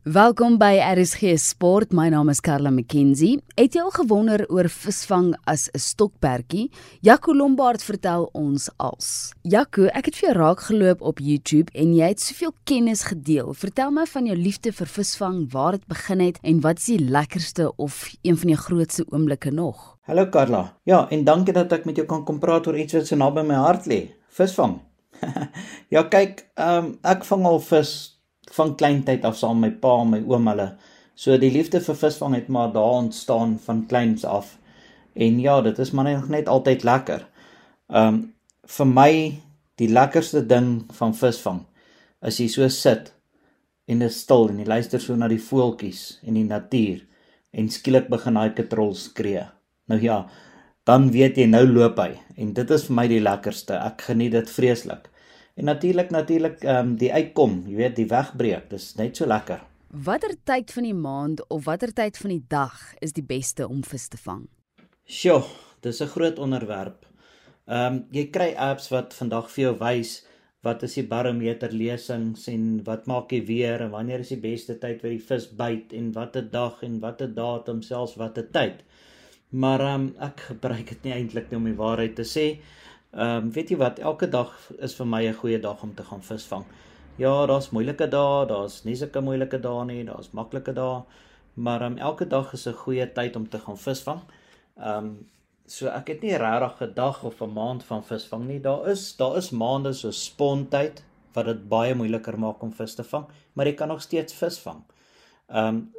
Welkom by RSG Sport. My naam is Karla McKenzie. Het jy al gewonder oor visvang as 'n stokperdjie? Jaco Lombard vertel ons als. Jaco, ek het vir jou raak geloop op YouTube en jy het soveel kennis gedeel. Vertel my van jou liefde vir visvang, waar dit begin het en wat is die lekkerste of een van jou grootste oomblikke nog? Hallo Karla. Ja, en dankie dat ek met jou kan kom praat oor iets wat so naby my hart lê. Visvang. ja, kyk, um, ek vang al vis van kleintyd af saam my pa en my oom hulle. So die liefde vir visvang het maar daar ontstaan van kleins af. En ja, dit is maar nog net altyd lekker. Um vir my die lekkerste ding van visvang is jy so sit en dit stil en jy luister so na die voeltjies en die natuur en skielik begin daai katrol skree. Nou ja, dan weet jy nou loop hy en dit is vir my die lekkerste. Ek geniet dit vreeslik. En natuurlik natuurlik ehm um, die uitkom, jy weet, die wegbreek, dis net so lekker. Watter tyd van die maand of watter tyd van die dag is die beste om vis te vang? Sjoe, dis 'n groot onderwerp. Ehm um, jy kry apps wat vandag vir jou wys wat is die barometer lesings en wat maak jy weer en wanneer is die beste tyd vir die vis byt en watter dag en watter datum selfs watter tyd. Maar ehm um, ek gebruik dit nie eintlik nie om die waarheid te sê. Ehm um, weet jy wat, elke dag is vir my 'n goeie dag om te gaan visvang. Ja, daar's moeilike dae, daar's nie sulke moeilike dae nie, daar's maklike dae, maar ehm um, elke dag is 'n goeie tyd om te gaan visvang. Ehm um, so ek het nie regtig 'n dag of 'n maand van visvang nie. Daar is daar is maande so spontyd wat dit baie moeiliker maak om vis te vang, maar jy kan nog steeds visvang. Ehm um,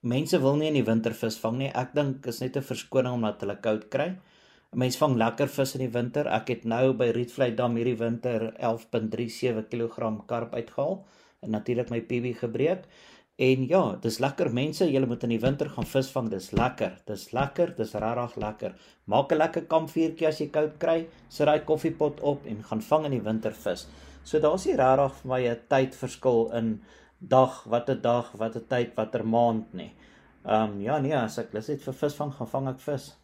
mense wil nie in die winter visvang nie. Ek dink is net 'n verskoning omdat hulle koud kry. 'n Mens vang lekker vis in die winter. Ek het nou by Rietvlei Dam hierdie winter 11.37 kg karp uitgehaal en natuurlik my PB gebreek. En ja, dis lekker mense, julle moet in die winter gaan visvang. Dis lekker. Dis lekker, dis regtig lekker. Maak 'n lekker kampvuurtjie as jy koud kry, sit daai koffiepot op en gaan vang in die winter vis. So daar's nie regtig vir my 'n tydverskil in dag, watter dag, watter tyd, watter maand nie. Ehm um, ja nee, as ek lus het vir visvang, gaan vang ek vis.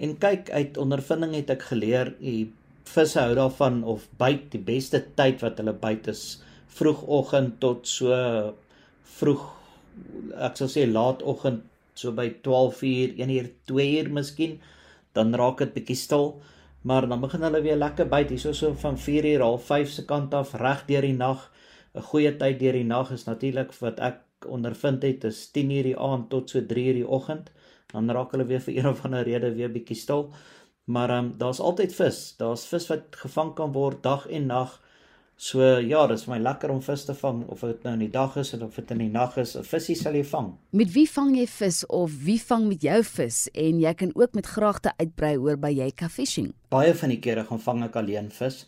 En kyk uit ondervinding het ek geleer, die visse hou daarvan of byt die beste tyd wat hulle byt is vroegoggend tot so vroeg ek sou sê laatoggend so by 12uur, 1uur, 2uur miskien, dan raak dit bietjie stil, maar dan begin hulle weer lekker byt hierso so van 4uur al 5 se kant af reg deur die nag. 'n Goeie tyd deur die nag is natuurlik wat ek ondervind het is 10uur die aand tot so 3uur die oggend dan raak hulle weer vir een of ander rede weer bietjie stil. Maar ehm um, daar's altyd vis. Daar's vis wat gevang kan word dag en nag. So ja, dit is vir my lekker om vis te vang of dit nou in die dag is of dit in die nag is. 'n Visie sal jy vang. Met wie vang jy vis of wie vang met jou vis? En jy kan ook met graagte uitbrei oor by jy ka fishing. Baie van die kere gaan vang ek alleen vis.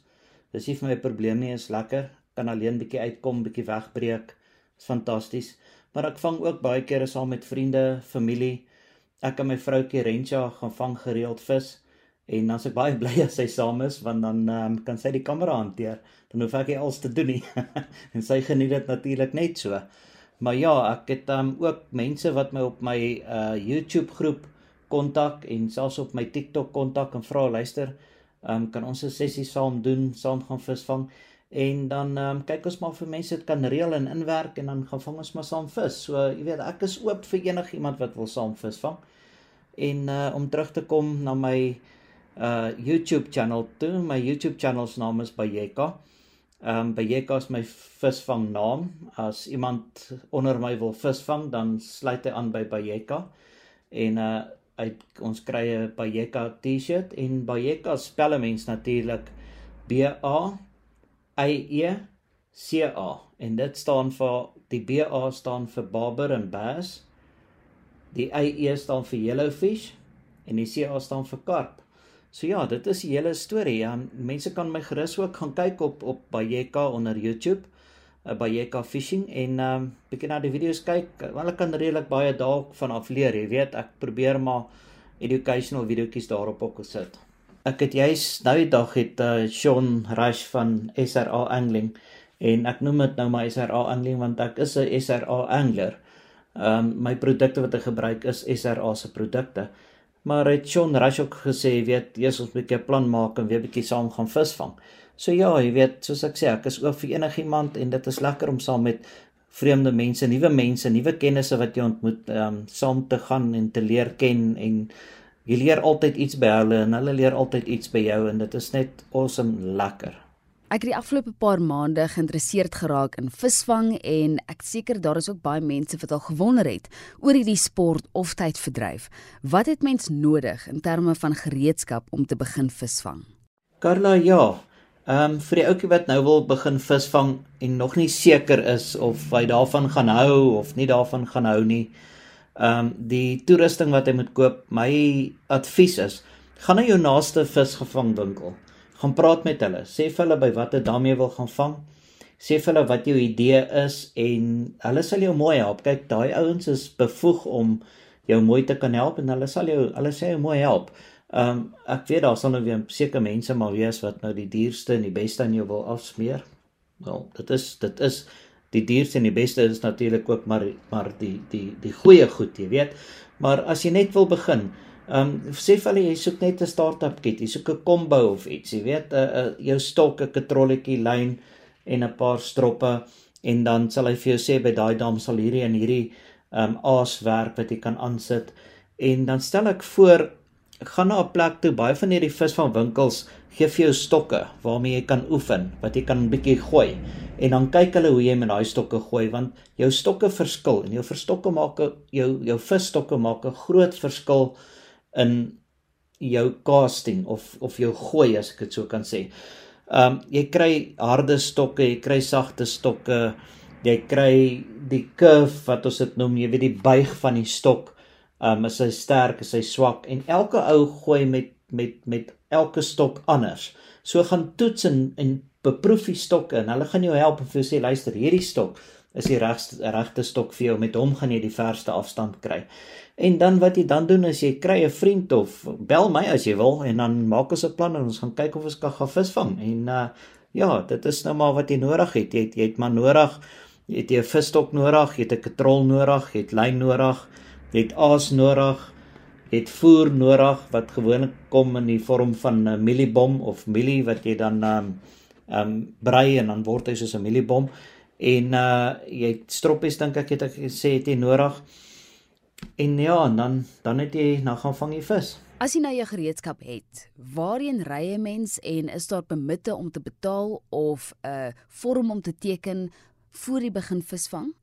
Dis nie vir my 'n probleem nie, is lekker. Kan alleen bietjie uitkom, bietjie wegbreek. Is fantasties. Maar ek vang ook baie kere saam met vriende, familie ek en my vroutjie Rensha gaan vang gereeld vis en dan is ek baie bly as sy saam is want dan um, kan sy die kamera hanteer. Dan hoef ek nie alles te doen nie. en sy geniet dit natuurlik net so. Maar ja, ek het um, ook mense wat my op my uh, YouTube groep kontak en selfs op my TikTok kontak en vra luister, um, kan ons 'n sessie saam doen, saam gaan visvang en dan um, kyk ons maar vir mense dit kan reël en inwerk en dan gaan vang ons maar saam vis. So jy weet ek is oop vir enigiemand wat wil saam visvang. En uh om terug te kom na my uh YouTube channel toe, my YouTube channel se naam is Bayeka. Um Bayeka is my visvang naam. As iemand onder my wil visvang, dan sluit hy aan by Bayeka. En uh uit ons kry 'n Bayeka T-shirt en Bayeka spel mens natuurlik B A Y E C A en dit staan vir die B A staan vir Barber and Bass. Die Y E staan vir Yellowfish en die C A staan vir Karp. So ja, dit is die hele storie. Ja, mense kan my gerus ook gaan kyk op op Bayeka onder YouTube, uh, Bayeka Fishing en ehm um, bietjie na die video's kyk. Want ek kan redelik baie dalk van af leer, jy weet. Ek probeer maar educational videoetjies daarop ook gesit. Ek het juis nou die dag het uh, Sean Rush van SRA Angling en ek noem dit nou maar SRA Angling want ek is 'n SRA angler. Ehm um, my produkte wat ek gebruik is SRA se produkte. Maar het Sean Rush ook gesê, weet, jy moet 'n plan maak en weer bietjie saam gaan visvang. So ja, jy weet, soos ek sê, ek is oop vir enigiemand en dit is lekker om saam met vreemde mense, nuwe mense, nuwe kennisse wat jy ontmoet, ehm um, saam te gaan en te leer ken en jy leer altyd iets by hulle en hulle leer altyd iets by jou en dit is net awesome lekker. Ek het die afgelope paar maande geïnteresseerd geraak in visvang en ek seker daar is ook baie mense wat al gewonder het oor hierdie sport of tydverdryf. Wat het mens nodig in terme van gereedskap om te begin visvang? Carla, ja. Ehm um, vir die ouetjie wat nou wil begin visvang en nog nie seker is of hy daarvan gaan hou of nie daarvan gaan hou nie. Ehm um, die toerusting wat hy moet koop, my advies is, gaan na jou naaste visgevangwinkel gaan praat met hulle. Sê vir hulle by watter dam jy wil gaan vang. Sê vir hulle wat jou idee is en hulle sal jou mooi help. Kyk, daai ouens is bevoeg om jou mooi te kan help en hulle sal jou hulle sê jou mooi help. Ehm um, ek weet daar sal nou weer seker mense maar wees wat nou die duurste en die beste aan jou wil afsmeer. Wel, dit is dit is die duurste en die beste is natuurlik ook maar maar die die die goeie goed, jy weet. Maar as jy net wil begin, Ehm um, sê vir hulle jy soek net 'n start-up kit, jy soek 'n combo of iets, jy weet, 'n uh, uh, jou stok, 'n katrolletjie, lyn en 'n paar stroppe en dan sal hy vir jou sê by daai dam sal hierdie en hierdie ehm um, aas werk wat jy kan aansit en dan stel ek voor gaan na 'n plek toe baie van hierdie visvangwinkels gee vir jou stokke waarmee jy kan oefen, wat jy kan 'n bietjie gooi en dan kyk hulle hoe jy met daai stokke gooi want jou stokke verskil en jou verstokke maak jou jou visstokke maak 'n groot verskil in jou casting of of jou gooi as ek dit so kan sê. Um jy kry harde stokke, jy kry sagte stokke, jy kry die curve wat ons dit noem, jy weet die buig van die stok. Um is hy sterk, is hy swak en elke ou gooi met met met elke stok anders. So gaan toets en en beproef die stokke en hulle gaan jou help en vir jou sê luister, hierdie stok is die regste regte stok vir jou met hom gaan jy die verste afstand kry. En dan wat jy dan doen is jy kry 'n vriend of bel my as jy wil en dan maak ons 'n plan en ons gaan kyk of ons kan gaan visvang. En uh ja, dit is nou maar wat jy nodig het. Jy het, jy het maar nodig jy het 'n visstok nodig, jy het 'n katrol nodig, jy het lyn nodig, het aas nodig, jy het voer nodig wat gewoonlik kom in die vorm van 'n mieliebom of mielie wat jy dan um um brei en dan word hy soos 'n mieliebom. En uh jy het stroppies dink ek het ek gesê het jy nodig. En ja dan dan het jy nou gaan vang jy vis. As jy nou jou gereedskap het waarheen ry 'n mens en is daar permitte om te betaal of 'n uh, vorm om te teken voor jy begin visvang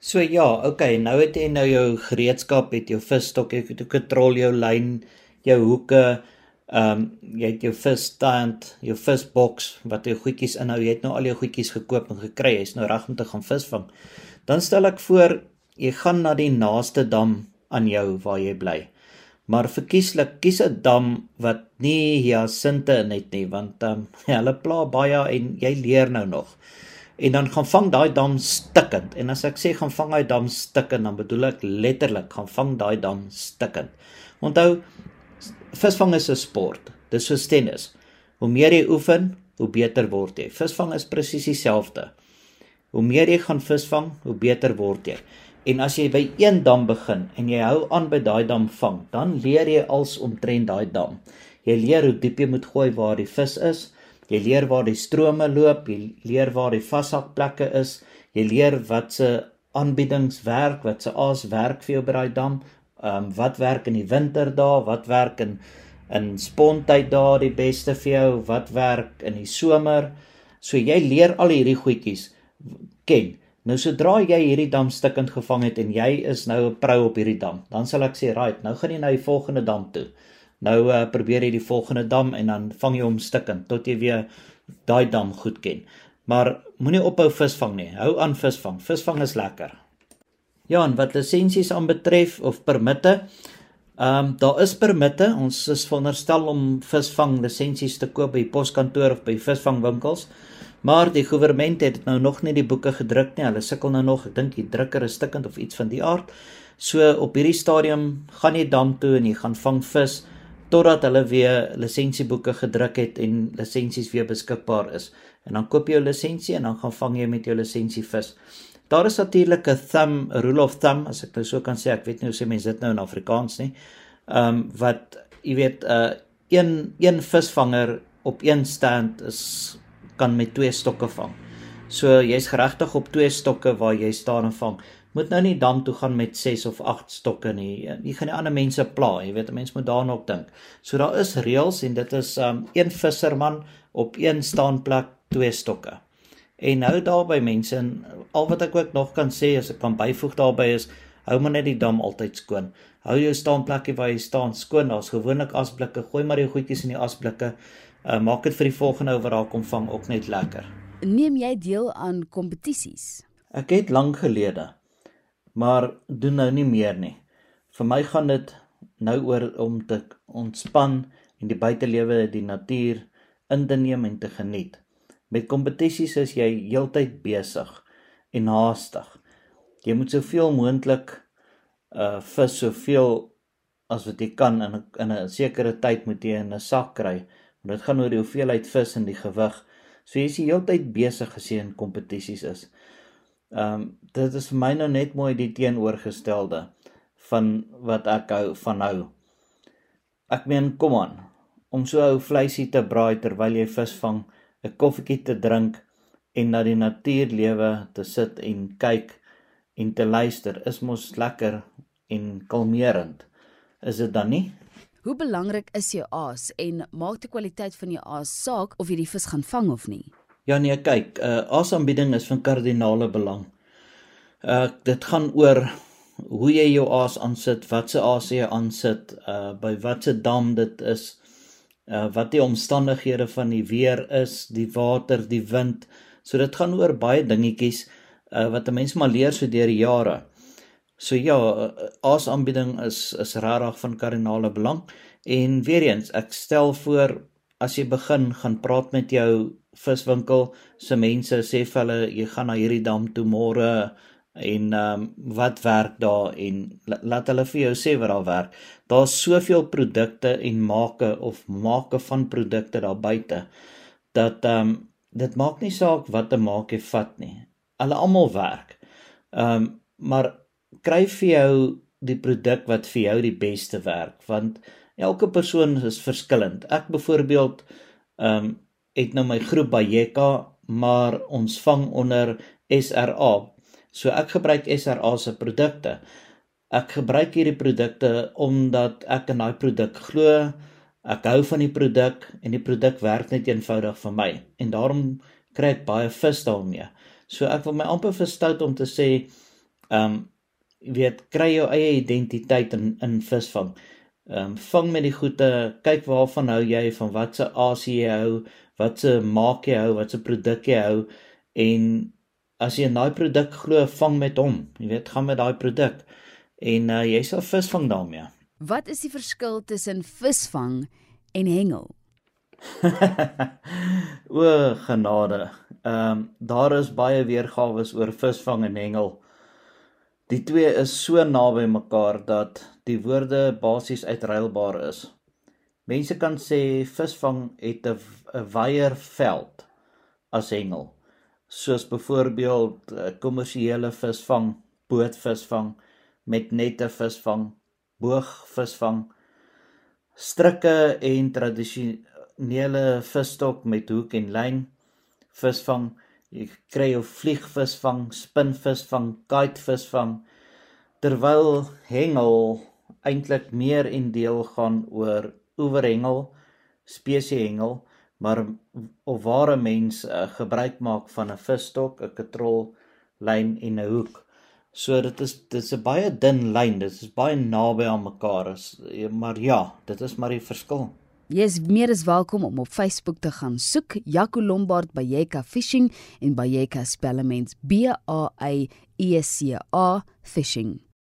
so ja okay nou het jy nou jou gereedskap het jou visstok jy het 'n kontrol jou lyn jou hoeke Ehm um, jy het jou visstand, jou visboks wat jou goedjies inhou. Jy het nou al jou goedjies gekoop en gekry. Jy's nou reg om te gaan visvang. Dan stel ek voor jy gaan na die naaste dam aan jou waar jy bly. Maar verkieslik kies 'n dam wat nie hiasinte in het nie want ehm um, hulle pla baie en jy leer nou nog. En dan gaan vang daai dam stikkend. En as ek sê gaan vang daai dam stikkend, dan bedoel ek letterlik gaan vang daai dam stikkend. Onthou visvang is 'n sport. Dis soos tennis. Hoe meer jy oefen, hoe beter word jy. Visvang is presies dieselfde. Hoe meer jy gaan visvang, hoe beter word jy. En as jy by een dam begin en jy hou aan by daai dam vang, dan leer jy als omtrent daai dam. Jy leer hoe diep jy moet gooi waar die vis is. Jy leer waar die strome loop, jy leer waar die vashakplekke is. Jy leer wat se aanbiedings werk, wat se aas werk vir jou by daai dam, Ehm um, wat werk in die winter daar? Wat werk in in spontyd daar die beste vir jou? Wat werk in die somer? So jy leer al hierdie goedjies ken. Nou sodra jy hierdie dam stikkend gevang het en jy is nou 'n pro op hierdie dam, dan sal ek sê, "Right, nou gaan jy na die volgende dam toe." Nou uh, probeer jy die volgende dam en dan vang jy hom stikkend tot jy weer daai dam goed ken. Maar moenie ophou visvang nie. Hou aan visvang. Visvang is lekker. Ja, en wat lisensies aanbetref of permitte, ehm um, daar is permitte. Ons is veronderstel om visvang lisensies te koop by poskantoor of by visvangwinkels. Maar die regering het nou nog nie die boeke gedruk nie. Hulle sukkel nou nog. Ek dink die drukker is stikkend of iets van die aard. So op hierdie stadium gaan jy dam toe en jy gaan vang vis totdat hulle weer lisensieboeke gedruk het en lisensies weer beskikbaar is. En dan koop jy jou lisensie en dan gaan vang jy met jou lisensie vis. Daar is natuurlik 'n thumb, a rule of thumb as ek nou so kan sê, ek weet nie hoe sê mense dit nou in Afrikaans nie. Ehm um, wat jy weet 'n uh, een een visvanger op een stand is kan met twee stokke vang. So jy's geregtig op twee stokke waar jy staan en vang. Moet nou nie dam toe gaan met 6 of 8 stokke nie. Jy gaan die ander mense pla, jy weet, 'n mens moet daarna ook dink. So daar is reëls en dit is um een visserman op een staanplek twee stokke. En hou daarby mense en al wat ek ook nog kan sê as ek kan byvoeg daarbey is hou maar net die dam altyd skoon. Hou jou staanplekkie waar jy staan skoon. Daar's gewoonlik asblikke. Gooi maar jou goedjies in die asblikke. Uh, maak dit vir die volgende ou wat daar kom vang ook net lekker. Neem jy deel aan kompetisies? Ek het lank gelede, maar doen nou nie meer nie. Vir my gaan dit nou oor om te ontspan en die buitelewe, die natuur in te neem en te geniet. Met kompetisies is jy heeltyd besig en haastig. Jy moet soveel moontlik uh vis soveel as wat jy kan in 'n in 'n sekere tyd moet jy in 'n sak kry. Want dit gaan oor die hoeveelheid vis en die gewig. So jy is die heeltyd besig jy in kompetisies is. Um dit is vir my nou net mooi die teenoorgestelde van wat ek hou van hou. Ek meen, kom aan. Om so ou vleisie te braai terwyl jy vis vang, 'n koffietjie te drink en na die natuurlewe te sit en kyk en te luister is mos lekker en kalmerend. Is dit dan nie? Hoe belangrik is jou aas en maak die kwaliteit van jou aas saak of jy die vis gaan vang of nie? Ja nee, kyk, uh, aasaanbieding is van kardinale belang. Uh dit gaan oor hoe jy jou aas aansit, watse aas jy aansit, uh by watse dam dit is, uh wat die omstandighede van die weer is, die water, die wind. So dit gaan oor baie dingetjies uh, wat 'n mens maar leer so deur die jare. So ja, aasaanbieding is is regtig van kardinale belang en weer eens, ek stel voor as jy begin gaan praat met jou viswinkel se mense sê vir hulle jy gaan na hierdie dam toe môre en ehm um, wat werk daar en laat hulle vir jou sê wat daar werk. Daar's soveel produkte en make of make van produkte daar buite dat ehm um, dit maak nie saak wat 'n maak jy vat nie hulle almal werk. Ehm um, maar kry vir jou die produk wat vir jou die beste werk want elke persoon is verskillend. Ek byvoorbeeld ehm um, het nou my groep by JK, maar ons vang onder SRA. So ek gebruik SRA se produkte. Ek gebruik hierdie produkte omdat ek in daai produk glo. Ek hou van die produk en die produk werk net eenvoudig vir my en daarom kry ek baie vis daarmee. So ek wil my amper verstout om te sê ehm um, weet kry jou eie identiteit in in visvang. Ehm um, vang met die goeie, kyk waarvan hou jy, van watse asie jy hou, watse maak jy hou, watse produk jy hou en as jy 'n daai produk glo, vang met hom. Jy weet, gaan met daai produk en uh, jy sal visvang daarmee. Wat is die verskil tussen visvang en hengel? o genade. Ehm um, daar is baie weergawe oor visvang en hengel. Die twee is so naby mekaar dat die woorde basies uitruilbaar is. Mense kan sê visvang het 'n 'n wyeer veld as hengel. Soos byvoorbeeld eh, kommersiële visvang, bootvisvang met nette visvang, boogvisvang, strikke en tradisionele nele visstok met hoek en lyn visvang jy kry jou vliegvisvang spinvisvang kitevisvang terwyl hengel eintlik meer en deel gaan oor oeverhengel spesiehengel maar of ware mens uh, gebruik maak van 'n visstok 'n katrol lyn en 'n hoek. So dit is dit is 'n baie dun lyn dit is baie naby aan mekaar is maar ja dit is maar die verskil Jy is meer as welkom om op Facebook te gaan soek Jaco Lombard by Jeka Fishing en by Jeka Spellements B A Y E C A Fishing.